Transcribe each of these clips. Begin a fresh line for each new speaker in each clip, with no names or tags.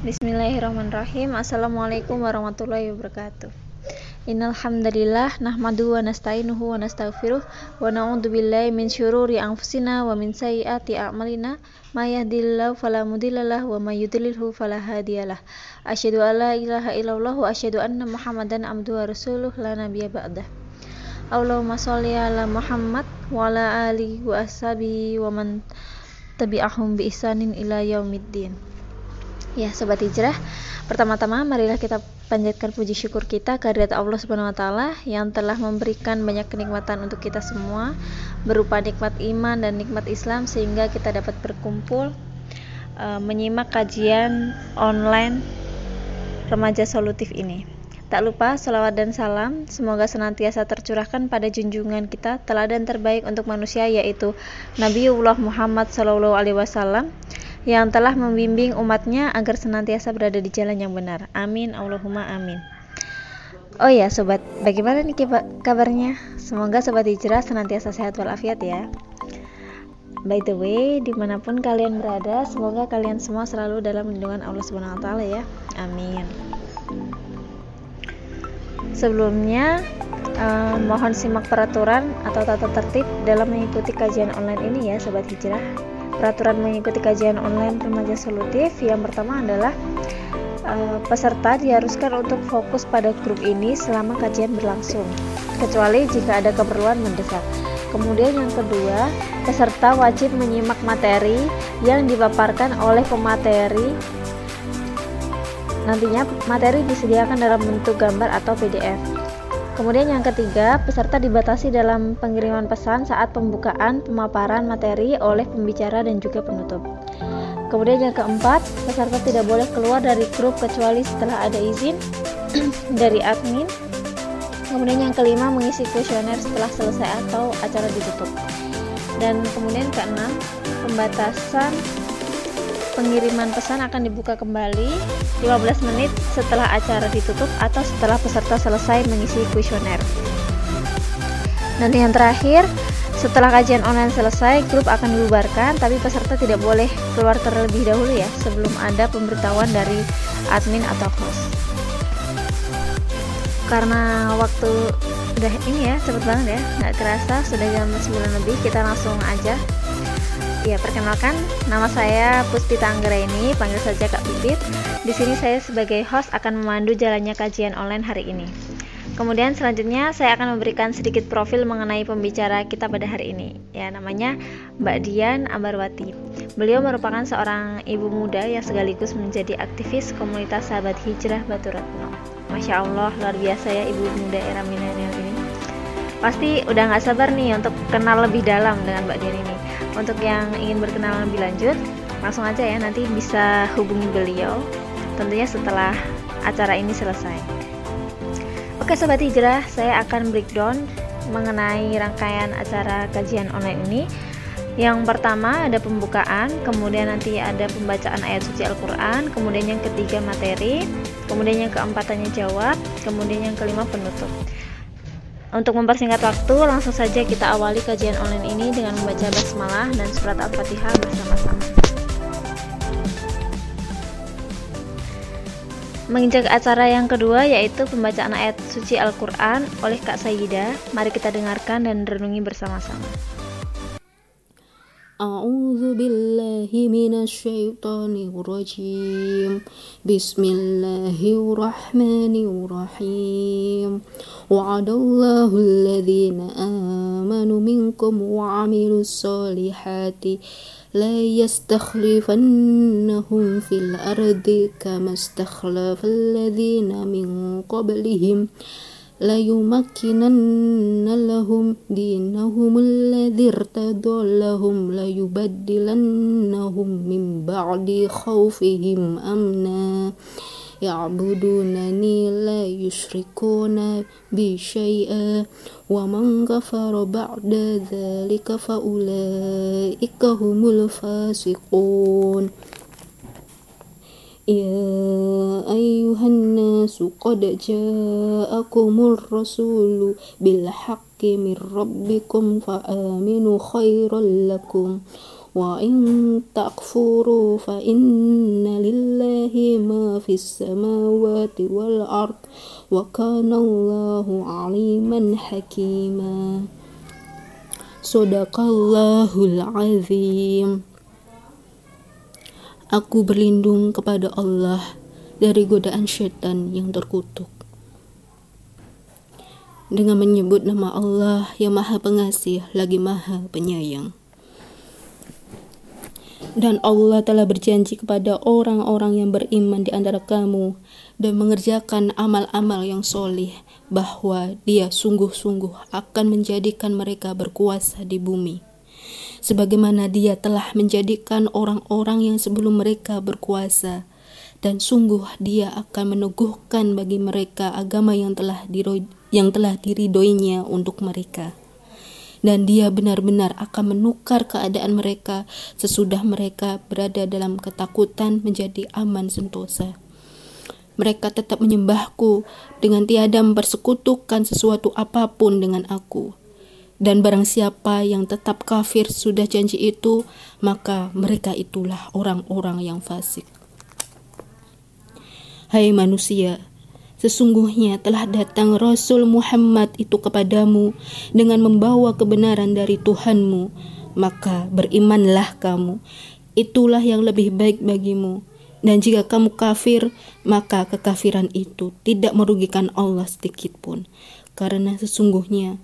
Bismillahirrahmanirrahim. Assalamualaikum warahmatullahi wabarakatuh. Innal hamdalillah nahmadu wa nasta'inuhu wa nastaghfiruh wa na'udzu billahi min syururi anfusina wa min sayyiati a'malina may yahdihillahu fala mudhillalah wa may yudlilhu fala hadiyalah. Asyhadu ilaha illallah wa asyhadu anna Muhammadan abduhu wa rasuluh la nabiyya ba'dah. Allahumma sholli ala Muhammad wa ala alihi wa ashabihi wa man tabi'ahum bi ihsanin ila yaumiddin. Ya, sobat hijrah, pertama-tama marilah kita panjatkan puji syukur kita kehadirat Allah Subhanahu wa taala yang telah memberikan banyak kenikmatan untuk kita semua berupa nikmat iman dan nikmat Islam sehingga kita dapat berkumpul uh, menyimak kajian online remaja solutif ini. Tak lupa salawat dan salam semoga senantiasa tercurahkan pada junjungan kita teladan terbaik untuk manusia yaitu Nabiullah Muhammad Sallallahu Alaihi Wasallam yang telah membimbing umatnya agar senantiasa berada di jalan yang benar. Amin, Allahumma amin. Oh ya sobat, bagaimana nih kabarnya? Semoga sobat hijrah senantiasa sehat walafiat ya. By the way, di mana pun kalian berada, semoga kalian semua selalu dalam lindungan Allah Subhanahu Wa Taala ya. Amin. Sebelumnya, uh, mohon simak peraturan atau tata tertib dalam mengikuti kajian online ini ya, sobat hijrah peraturan mengikuti kajian online remaja solutif yang pertama adalah uh, peserta diharuskan untuk fokus pada grup ini selama kajian berlangsung kecuali jika ada keperluan mendesak. Kemudian yang kedua peserta wajib menyimak materi yang dipaparkan oleh pemateri. Nantinya materi disediakan dalam bentuk gambar atau PDF Kemudian yang ketiga, peserta dibatasi dalam pengiriman pesan saat pembukaan pemaparan materi oleh pembicara dan juga penutup. Kemudian yang keempat, peserta tidak boleh keluar dari grup kecuali setelah ada izin dari admin. Kemudian yang kelima, mengisi kuesioner setelah selesai atau acara ditutup. Dan kemudian keenam, pembatasan pengiriman pesan akan dibuka kembali 15 menit setelah acara ditutup atau setelah peserta selesai mengisi kuesioner. Dan yang terakhir, setelah kajian online selesai, grup akan dibubarkan, tapi peserta tidak boleh keluar terlebih dahulu ya, sebelum ada pemberitahuan dari admin atau host. Karena waktu udah ini ya, cepet banget ya, nggak kerasa sudah jam 9 lebih, kita langsung aja Ya, perkenalkan, nama saya Puspita Anggraini, panggil saja Kak Bibit. Di sini saya sebagai host akan memandu jalannya kajian online hari ini. Kemudian selanjutnya saya akan memberikan sedikit profil mengenai pembicara kita pada hari ini. Ya, namanya Mbak Dian Ambarwati. Beliau merupakan seorang ibu muda yang sekaligus menjadi aktivis komunitas sahabat hijrah Batu Ratno. Masya Allah, luar biasa ya ibu muda era milenial ini. Pasti udah nggak sabar nih untuk kenal lebih dalam dengan Mbak Dian ini. Untuk yang ingin berkenalan lebih lanjut, langsung aja ya nanti bisa hubungi beliau tentunya setelah acara ini selesai. Oke sobat hijrah, saya akan breakdown mengenai rangkaian acara kajian online ini. Yang pertama ada pembukaan, kemudian nanti ada pembacaan ayat suci Al-Quran, kemudian yang ketiga materi, kemudian yang keempat tanya jawab, kemudian yang kelima penutup. Untuk mempersingkat waktu, langsung saja kita awali kajian online ini dengan membaca basmalah dan surat Al-Fatihah bersama-sama. Menginjak acara yang kedua yaitu pembacaan ayat suci Al-Quran oleh Kak Sayyida. Mari kita dengarkan dan renungi bersama-sama.
أعوذ بالله من الشيطان الرجيم. بسم الله الرحمن الرحيم. وعد الله الذين آمنوا منكم وعملوا الصالحات لا يستخلفنهم في الأرض كما استخلف الذين من قبلهم. ليمكنن لهم دينهم الذي ارتضى لهم ليبدلنهم من بعد خوفهم أمنا. يعبدونني لا يشركون بي شيئا. ومن كفر بعد ذلك فأولئك هم الفاسقون. يا أيها الناس nasu qad ja'akumur rasulu bil haqqi mir rabbikum fa aminu khairal lakum. Wa in takfuru fa inna lillahi ma fis samawati wal ard wa kana Allahu aliman hakima. Sodakallahul azim. Aku berlindung kepada Allah dari godaan syaitan yang terkutuk. Dengan menyebut nama Allah yang maha pengasih lagi maha penyayang. Dan Allah telah berjanji kepada orang-orang yang beriman di antara kamu dan mengerjakan amal-amal yang solih bahwa dia sungguh-sungguh akan menjadikan mereka berkuasa di bumi sebagaimana dia telah menjadikan orang-orang yang sebelum mereka berkuasa dan sungguh dia akan meneguhkan bagi mereka agama yang telah diroi, yang telah diridoinya untuk mereka dan dia benar-benar akan menukar keadaan mereka sesudah mereka berada dalam ketakutan menjadi aman sentosa. Mereka tetap menyembahku dengan tiada mempersekutukan sesuatu apa pun dengan aku. Dan barang siapa yang tetap kafir sudah janji itu, maka mereka itulah orang-orang yang fasik. Hai manusia, sesungguhnya telah datang Rasul Muhammad itu kepadamu dengan membawa kebenaran dari Tuhanmu, maka berimanlah kamu. Itulah yang lebih baik bagimu. Dan jika kamu kafir, maka kekafiran itu tidak merugikan Allah sedikit pun. Karena sesungguhnya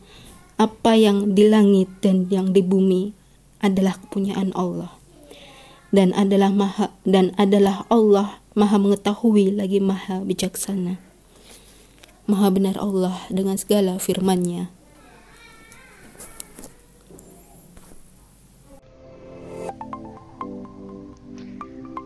apa yang di langit dan yang di bumi adalah kepunyaan Allah dan adalah maha dan adalah Allah maha mengetahui lagi maha bijaksana maha benar Allah dengan segala firman-Nya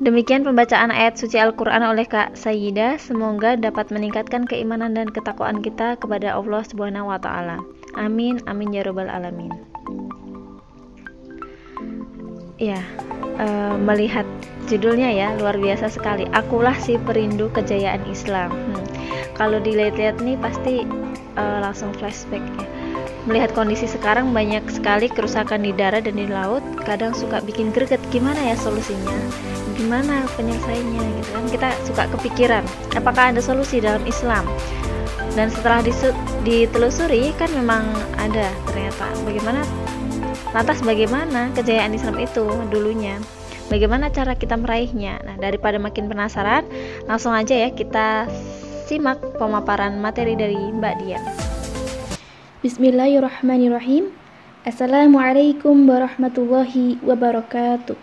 Demikian pembacaan ayat suci Al-Quran oleh Kak Sayyida. Semoga dapat meningkatkan keimanan dan ketakwaan kita kepada Allah Subhanahu wa Ta'ala. Amin, amin ya Robbal 'Alamin. Ya, uh, melihat judulnya ya luar biasa sekali. Akulah si perindu kejayaan Islam. Hmm. Kalau dilihat-lihat nih pasti uh, langsung flashback ya. Melihat kondisi sekarang banyak sekali kerusakan di darat dan di laut, kadang suka bikin greget gimana ya solusinya, gimana penyelesaiannya gitu kan. Kita suka kepikiran, apakah ada solusi dalam Islam? dan setelah ditelusuri kan memang ada ternyata bagaimana Lantas bagaimana kejayaan Islam itu dulunya? Bagaimana cara kita meraihnya? Nah, daripada makin penasaran, langsung aja ya kita simak pemaparan materi dari Mbak Dia.
Bismillahirrahmanirrahim. Assalamualaikum warahmatullahi wabarakatuh.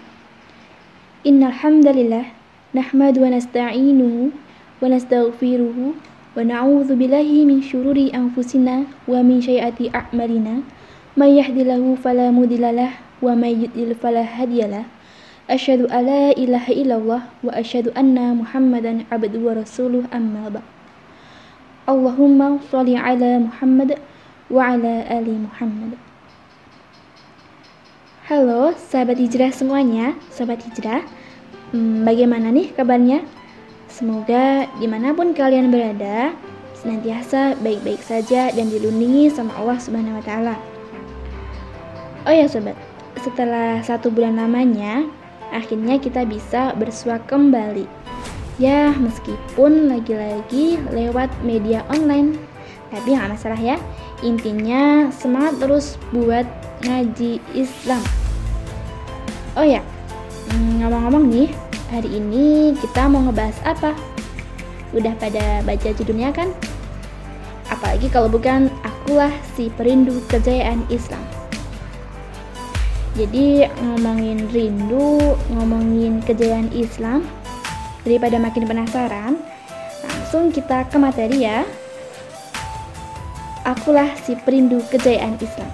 Innal hamdalillah nahmadu wa nasta'inu wa nastaghfiruh wa na'udzu billahi min syururi anfusina wa min syai'ati a'malina. من يهد له فلا مضل له ومن يضلل فلا هادي له أشهد أن لا إله إلا الله وأشهد أن محمدا عبده ورسوله أما بعد اللهم صل على محمد وعلى آل محمد Halo sahabat hijrah semuanya, sahabat hijrah, hmm, bagaimana nih kabarnya? Semoga dimanapun kalian berada, senantiasa baik-baik saja dan dilindungi sama Allah Subhanahu wa Ta'ala. Oh ya sobat, setelah satu bulan lamanya, akhirnya kita bisa bersua kembali. Ya, meskipun lagi-lagi lewat media online, tapi nggak masalah ya. Intinya semangat terus buat ngaji Islam. Oh ya, hmm, ngomong-ngomong nih, Hari ini kita mau ngebahas apa? Udah pada baca judulnya kan? Apalagi kalau bukan akulah si perindu kejayaan Islam. Jadi ngomongin rindu, ngomongin kejayaan Islam, daripada makin penasaran, langsung kita ke materi ya. Akulah si perindu kejayaan Islam.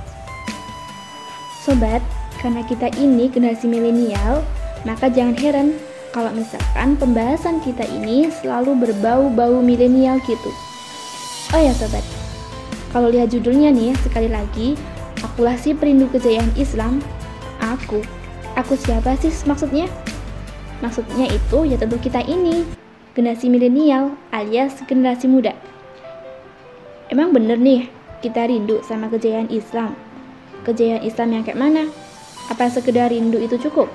Sobat, karena kita ini generasi milenial, maka jangan heran kalau misalkan pembahasan kita ini selalu berbau-bau milenial gitu. Oh ya sobat, kalau lihat judulnya nih sekali lagi, akulah si perindu kejayaan Islam. Aku, aku siapa sih maksudnya? Maksudnya itu ya tentu kita ini, generasi milenial alias generasi muda. Emang bener nih kita rindu sama kejayaan Islam. Kejayaan Islam yang kayak mana? Apa sekedar rindu itu cukup?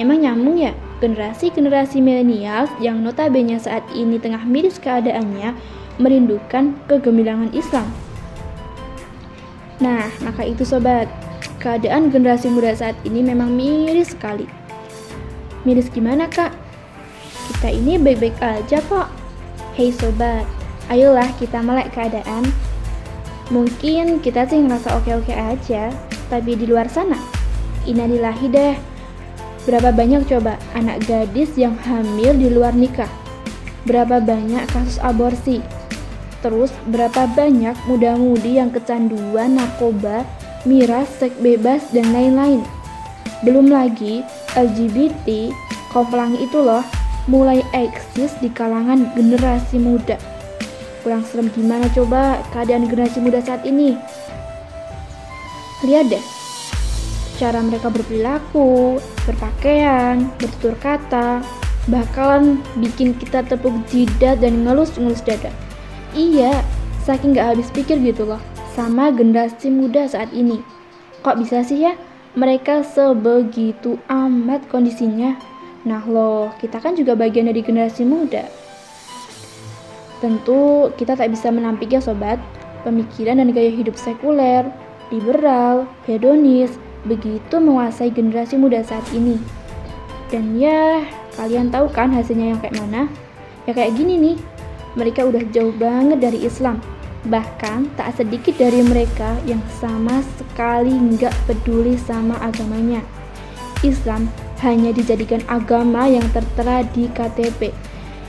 Emang nyambung ya generasi-generasi milenial yang notabene saat ini tengah miris keadaannya merindukan kegemilangan Islam. Nah, maka itu sobat, keadaan generasi muda saat ini memang miris sekali. Miris gimana kak? Kita ini baik-baik aja kok. Hei sobat, ayolah kita melek keadaan. Mungkin kita sih ngerasa oke-oke aja, tapi di luar sana, inalillahi deh. Berapa banyak coba anak gadis yang hamil di luar nikah? Berapa banyak kasus aborsi? Terus berapa banyak muda-mudi yang kecanduan narkoba, miras, seks bebas, dan lain-lain. Belum lagi LGBT, kaum pelangi itu loh, mulai eksis di kalangan generasi muda. Kurang serem gimana coba keadaan generasi muda saat ini? Lihat deh, cara mereka berperilaku, berpakaian, bertutur kata, bakalan bikin kita tepuk jidat dan ngelus-ngelus dada. Iya, saking gak habis pikir gitu loh sama generasi muda saat ini. Kok bisa sih ya mereka sebegitu amat kondisinya? Nah loh, kita kan juga bagian dari generasi muda. Tentu kita tak bisa menampik ya sobat, pemikiran dan gaya hidup sekuler, liberal, hedonis, begitu menguasai generasi muda saat ini. Dan ya, kalian tahu kan hasilnya yang kayak mana? Ya kayak gini nih, mereka udah jauh banget dari Islam. Bahkan tak sedikit dari mereka yang sama sekali nggak peduli sama agamanya. Islam hanya dijadikan agama yang tertera di KTP.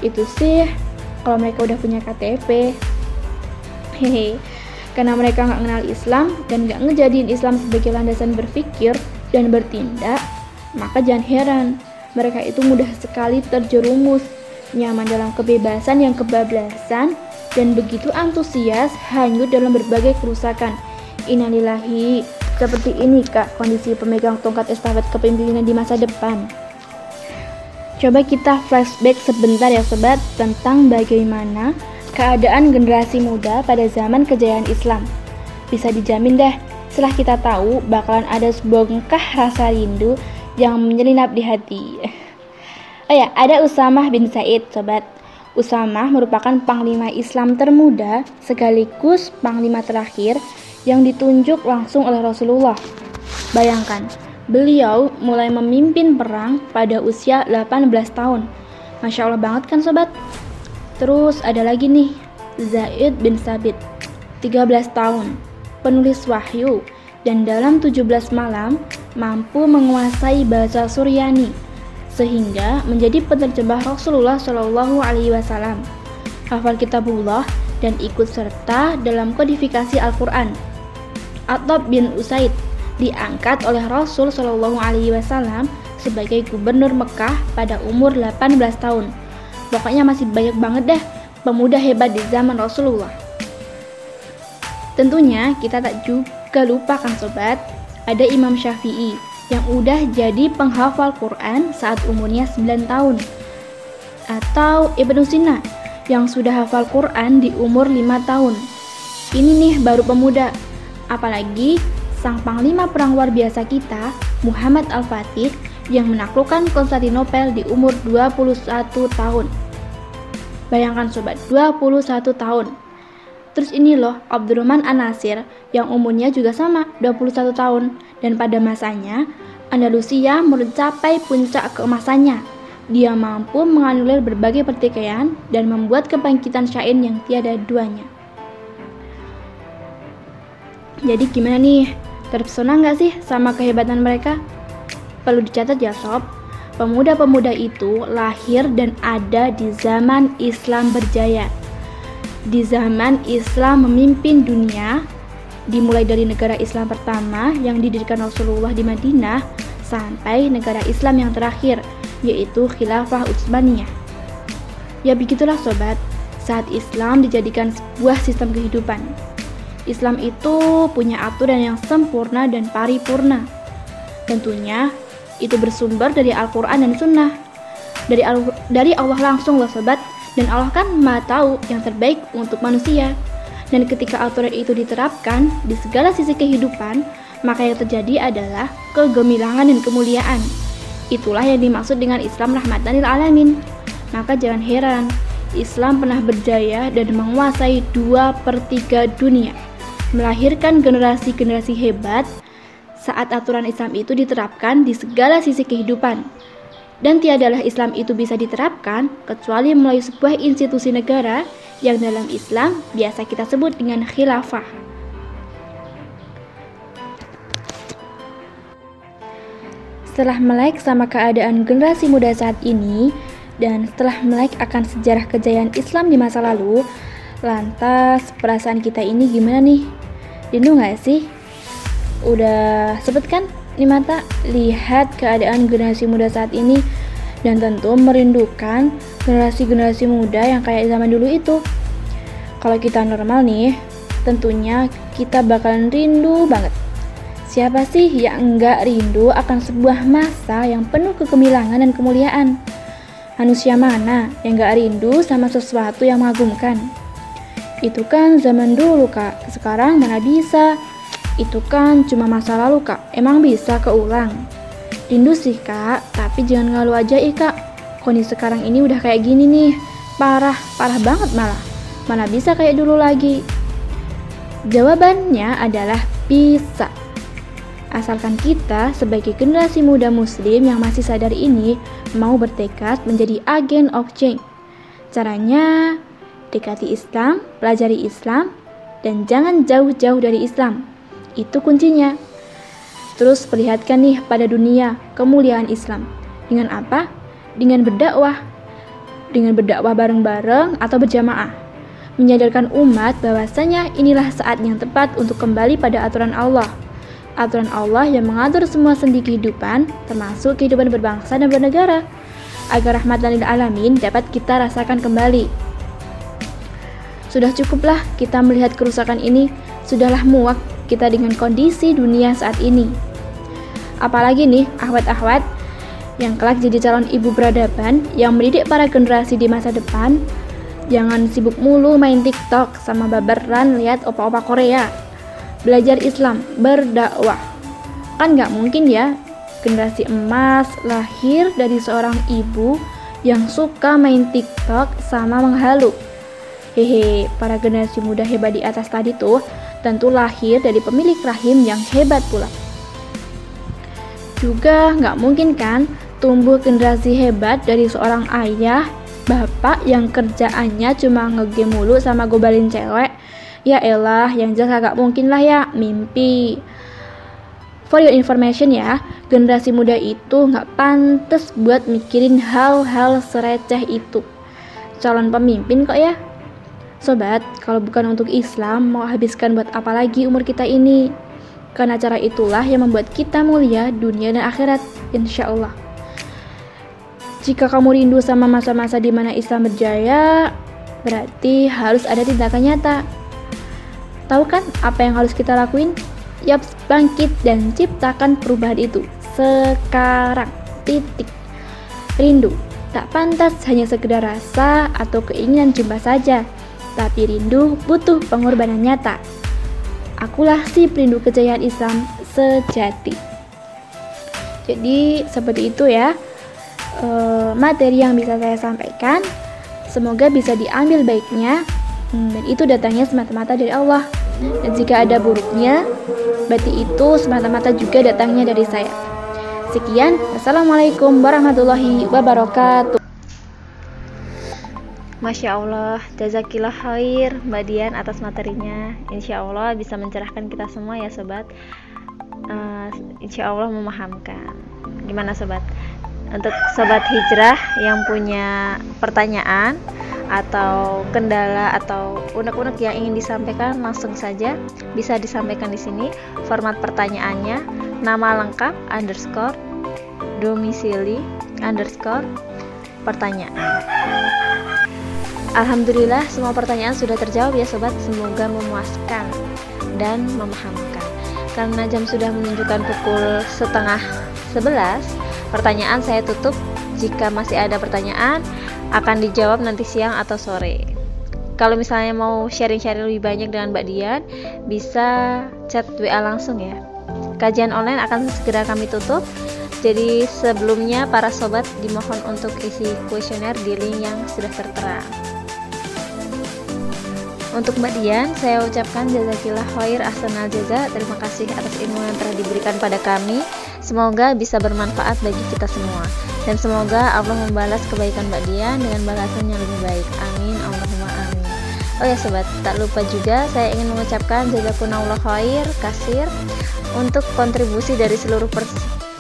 Itu sih kalau mereka udah punya KTP. Hehe, karena mereka nggak kenal Islam dan nggak ngejadiin Islam sebagai landasan berpikir dan bertindak, maka jangan heran mereka itu mudah sekali terjerumus nyaman dalam kebebasan yang kebablasan, dan begitu antusias hanyut dalam berbagai kerusakan. Innalillahi, seperti ini kak kondisi pemegang tongkat estafet kepemimpinan di masa depan. Coba kita flashback sebentar ya sobat tentang bagaimana keadaan generasi muda pada zaman kejayaan Islam. Bisa dijamin deh, setelah kita tahu bakalan ada sebuah ngkah rasa rindu yang menyelinap di hati. Oh ya, ada Usamah bin Said, sobat. Usamah merupakan panglima Islam termuda sekaligus panglima terakhir yang ditunjuk langsung oleh Rasulullah. Bayangkan, beliau mulai memimpin perang pada usia 18 tahun. Masya Allah banget kan sobat? Terus ada lagi nih, Zaid bin Sabit, 13 tahun, penulis wahyu, dan dalam 17 malam mampu menguasai bahasa Suryani sehingga menjadi penerjemah Rasulullah Shallallahu Alaihi Wasallam, hafal kitabullah dan ikut serta dalam kodifikasi Al-Quran. Atab bin Usaid diangkat oleh Rasul Shallallahu Alaihi Wasallam sebagai gubernur Mekah pada umur 18 tahun. Pokoknya masih banyak banget deh pemuda hebat di zaman Rasulullah. Tentunya kita tak juga lupakan sobat, ada Imam Syafi'i yang udah jadi penghafal Quran saat umurnya 9 tahun. Atau Ibnu Sina yang sudah hafal Quran di umur 5 tahun. Ini nih baru pemuda. Apalagi sang panglima perang luar biasa kita, Muhammad Al-Fatih yang menaklukkan Konstantinopel di umur 21 tahun. Bayangkan sobat, 21 tahun. Terus ini loh, Abdurrahman An-Nasir yang umurnya juga sama, 21 tahun. Dan pada masanya, Andalusia mencapai puncak keemasannya. Dia mampu menganulir berbagai pertikaian dan membuat kebangkitan syair yang tiada duanya. Jadi gimana nih? Terpesona nggak sih sama kehebatan mereka? Perlu dicatat ya sob, pemuda-pemuda itu lahir dan ada di zaman Islam berjaya di zaman Islam memimpin dunia, dimulai dari negara Islam pertama yang didirikan Rasulullah di Madinah sampai negara Islam yang terakhir, yaitu Khilafah Utsmaniyah. Ya begitulah sobat, saat Islam dijadikan sebuah sistem kehidupan. Islam itu punya aturan yang sempurna dan paripurna. Tentunya itu bersumber dari Al-Quran dan Sunnah. Dari, Al dari Allah langsung loh sobat, dan Allah kan maha tahu yang terbaik untuk manusia. Dan ketika aturan itu diterapkan di segala sisi kehidupan, maka yang terjadi adalah kegemilangan dan kemuliaan. Itulah yang dimaksud dengan Islam rahmatan lil alamin. Maka jangan heran, Islam pernah berjaya dan menguasai dua per 3 dunia, melahirkan generasi-generasi hebat saat aturan Islam itu diterapkan di segala sisi kehidupan. Dan tiadalah Islam itu bisa diterapkan kecuali melalui sebuah institusi negara yang dalam Islam biasa kita sebut dengan khilafah. Setelah melek sama keadaan generasi muda saat ini, dan setelah melek akan sejarah kejayaan Islam di masa lalu, lantas perasaan kita ini gimana nih? Rindu gak sih? Udah sebut kan di mata lihat keadaan generasi muda saat ini dan tentu merindukan generasi-generasi muda yang kayak zaman dulu itu. Kalau kita normal nih, tentunya kita bakalan rindu banget. Siapa sih yang enggak rindu akan sebuah masa yang penuh kegemilangan dan kemuliaan? Manusia mana yang enggak rindu sama sesuatu yang mengagumkan? Itu kan zaman dulu kak, sekarang mana bisa? Itu kan cuma masa lalu kak, emang bisa keulang? Rindu sih kak, tapi jangan ngalu aja ih kak. Kondisi sekarang ini udah kayak gini nih, parah, parah banget malah. Mana bisa kayak dulu lagi? Jawabannya adalah bisa. Asalkan kita sebagai generasi muda muslim yang masih sadar ini mau bertekad menjadi agen of change. Caranya dekati Islam, pelajari Islam, dan jangan jauh-jauh dari Islam. Itu kuncinya. Terus perlihatkan nih pada dunia kemuliaan Islam. Dengan apa? Dengan berdakwah. Dengan berdakwah bareng-bareng atau berjamaah. Menyadarkan umat bahwasanya inilah saat yang tepat untuk kembali pada aturan Allah. Aturan Allah yang mengatur semua sendi kehidupan, termasuk kehidupan berbangsa dan bernegara, agar rahmatan lil alamin dapat kita rasakan kembali. Sudah cukuplah kita melihat kerusakan ini, sudahlah muak kita dengan kondisi dunia saat ini. Apalagi nih, ahwat-ahwat yang kelak jadi calon ibu peradaban yang mendidik para generasi di masa depan, jangan sibuk mulu main TikTok sama baberan lihat opa-opa Korea. Belajar Islam, berdakwah. Kan nggak mungkin ya generasi emas lahir dari seorang ibu yang suka main TikTok sama menghalu. Hehe, para generasi muda hebat di atas tadi tuh tentu lahir dari pemilik rahim yang hebat pula. Juga nggak mungkin kan tumbuh generasi hebat dari seorang ayah, bapak yang kerjaannya cuma ngegame mulu sama gobalin cewek. Ya elah, yang jelas agak mungkin lah ya, mimpi. For your information ya, generasi muda itu nggak pantas buat mikirin hal-hal sereceh itu. Calon pemimpin kok ya. Sobat, kalau bukan untuk Islam, mau habiskan buat apa lagi umur kita ini? Karena cara itulah yang membuat kita mulia dunia dan akhirat, insya Allah. Jika kamu rindu sama masa-masa di mana Islam berjaya, berarti harus ada tindakan nyata. Tahu kan apa yang harus kita lakuin? Yap, bangkit dan ciptakan perubahan itu. Sekarang, titik. Rindu, tak pantas hanya sekedar rasa atau keinginan jumpa saja, tapi rindu butuh pengorbanan nyata. Akulah si perindu kejayaan Islam sejati. Jadi seperti itu ya e, materi yang bisa saya sampaikan. Semoga bisa diambil baiknya hmm, dan itu datangnya semata-mata dari Allah. Dan jika ada buruknya, berarti itu semata-mata juga datangnya dari saya. Sekian, Assalamualaikum warahmatullahi wabarakatuh.
Masya Allah, jazakillah khair Mbak Dian atas materinya. Insya Allah bisa mencerahkan kita semua ya sobat. Uh, Insya Allah memahamkan. Gimana sobat? Untuk sobat hijrah yang punya pertanyaan atau kendala atau unek-unek yang ingin disampaikan langsung saja bisa disampaikan di sini. Format pertanyaannya nama lengkap underscore domisili underscore pertanyaan Alhamdulillah semua pertanyaan sudah terjawab ya sobat. Semoga memuaskan dan memahamkan. Karena jam sudah menunjukkan pukul setengah sebelas Pertanyaan saya tutup. Jika masih ada pertanyaan Akan dijawab nanti siang atau sore. Kalau misalnya mau sharing-sharing lebih banyak dengan Mbak Dian Bisa chat WA langsung ya. Kajian online akan segera kami tutup. Jadi sebelumnya para sobat dimohon untuk isi kuesioner di link yang sudah tertera. Untuk Mbak Dian, saya ucapkan jazakillah khair ahsanal jaza. Terima kasih atas ilmu yang telah diberikan pada kami. Semoga bisa bermanfaat bagi kita semua. Dan semoga Allah membalas kebaikan Mbak Dian dengan balasan yang lebih baik. Amin. Allahumma amin. Oh ya sobat, tak lupa juga saya ingin mengucapkan jazakumullah khair kasir untuk kontribusi dari seluruh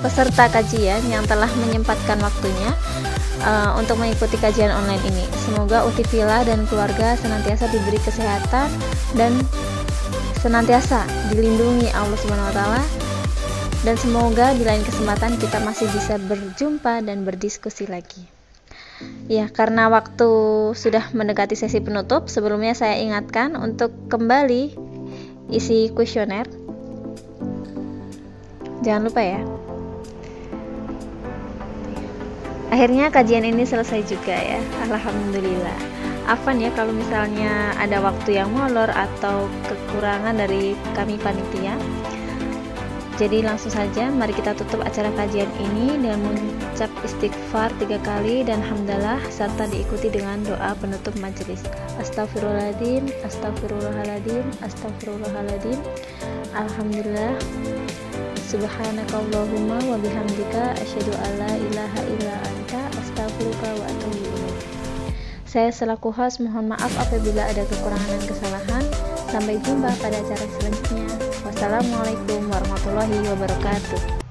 peserta kajian yang telah menyempatkan waktunya uh, untuk mengikuti kajian online ini. Semoga Utifila dan keluarga senantiasa diberi kesehatan dan senantiasa dilindungi Allah Subhanahu wa taala. Dan semoga di lain kesempatan kita masih bisa berjumpa dan berdiskusi lagi. Ya, karena waktu sudah mendekati sesi penutup, sebelumnya saya ingatkan untuk kembali isi kuesioner. Jangan lupa ya. Akhirnya kajian ini selesai juga ya Alhamdulillah Afan ya kalau misalnya ada waktu yang molor atau kekurangan dari kami panitia jadi langsung saja mari kita tutup acara kajian ini dengan mengucap istighfar tiga kali dan hamdalah serta diikuti dengan doa penutup majelis. Astagfirullahaladzim, astagfirullahaladzim, astagfirullahaladzim. Alhamdulillah Subhanakallahumma wa bihamdika asyhadu alla ilaha illa anta astaghfiruka wa atubu ilaik. Saya selaku host mohon maaf apabila ada kekurangan dan kesalahan. Sampai jumpa pada acara selanjutnya. Wassalamualaikum warahmatullahi wabarakatuh.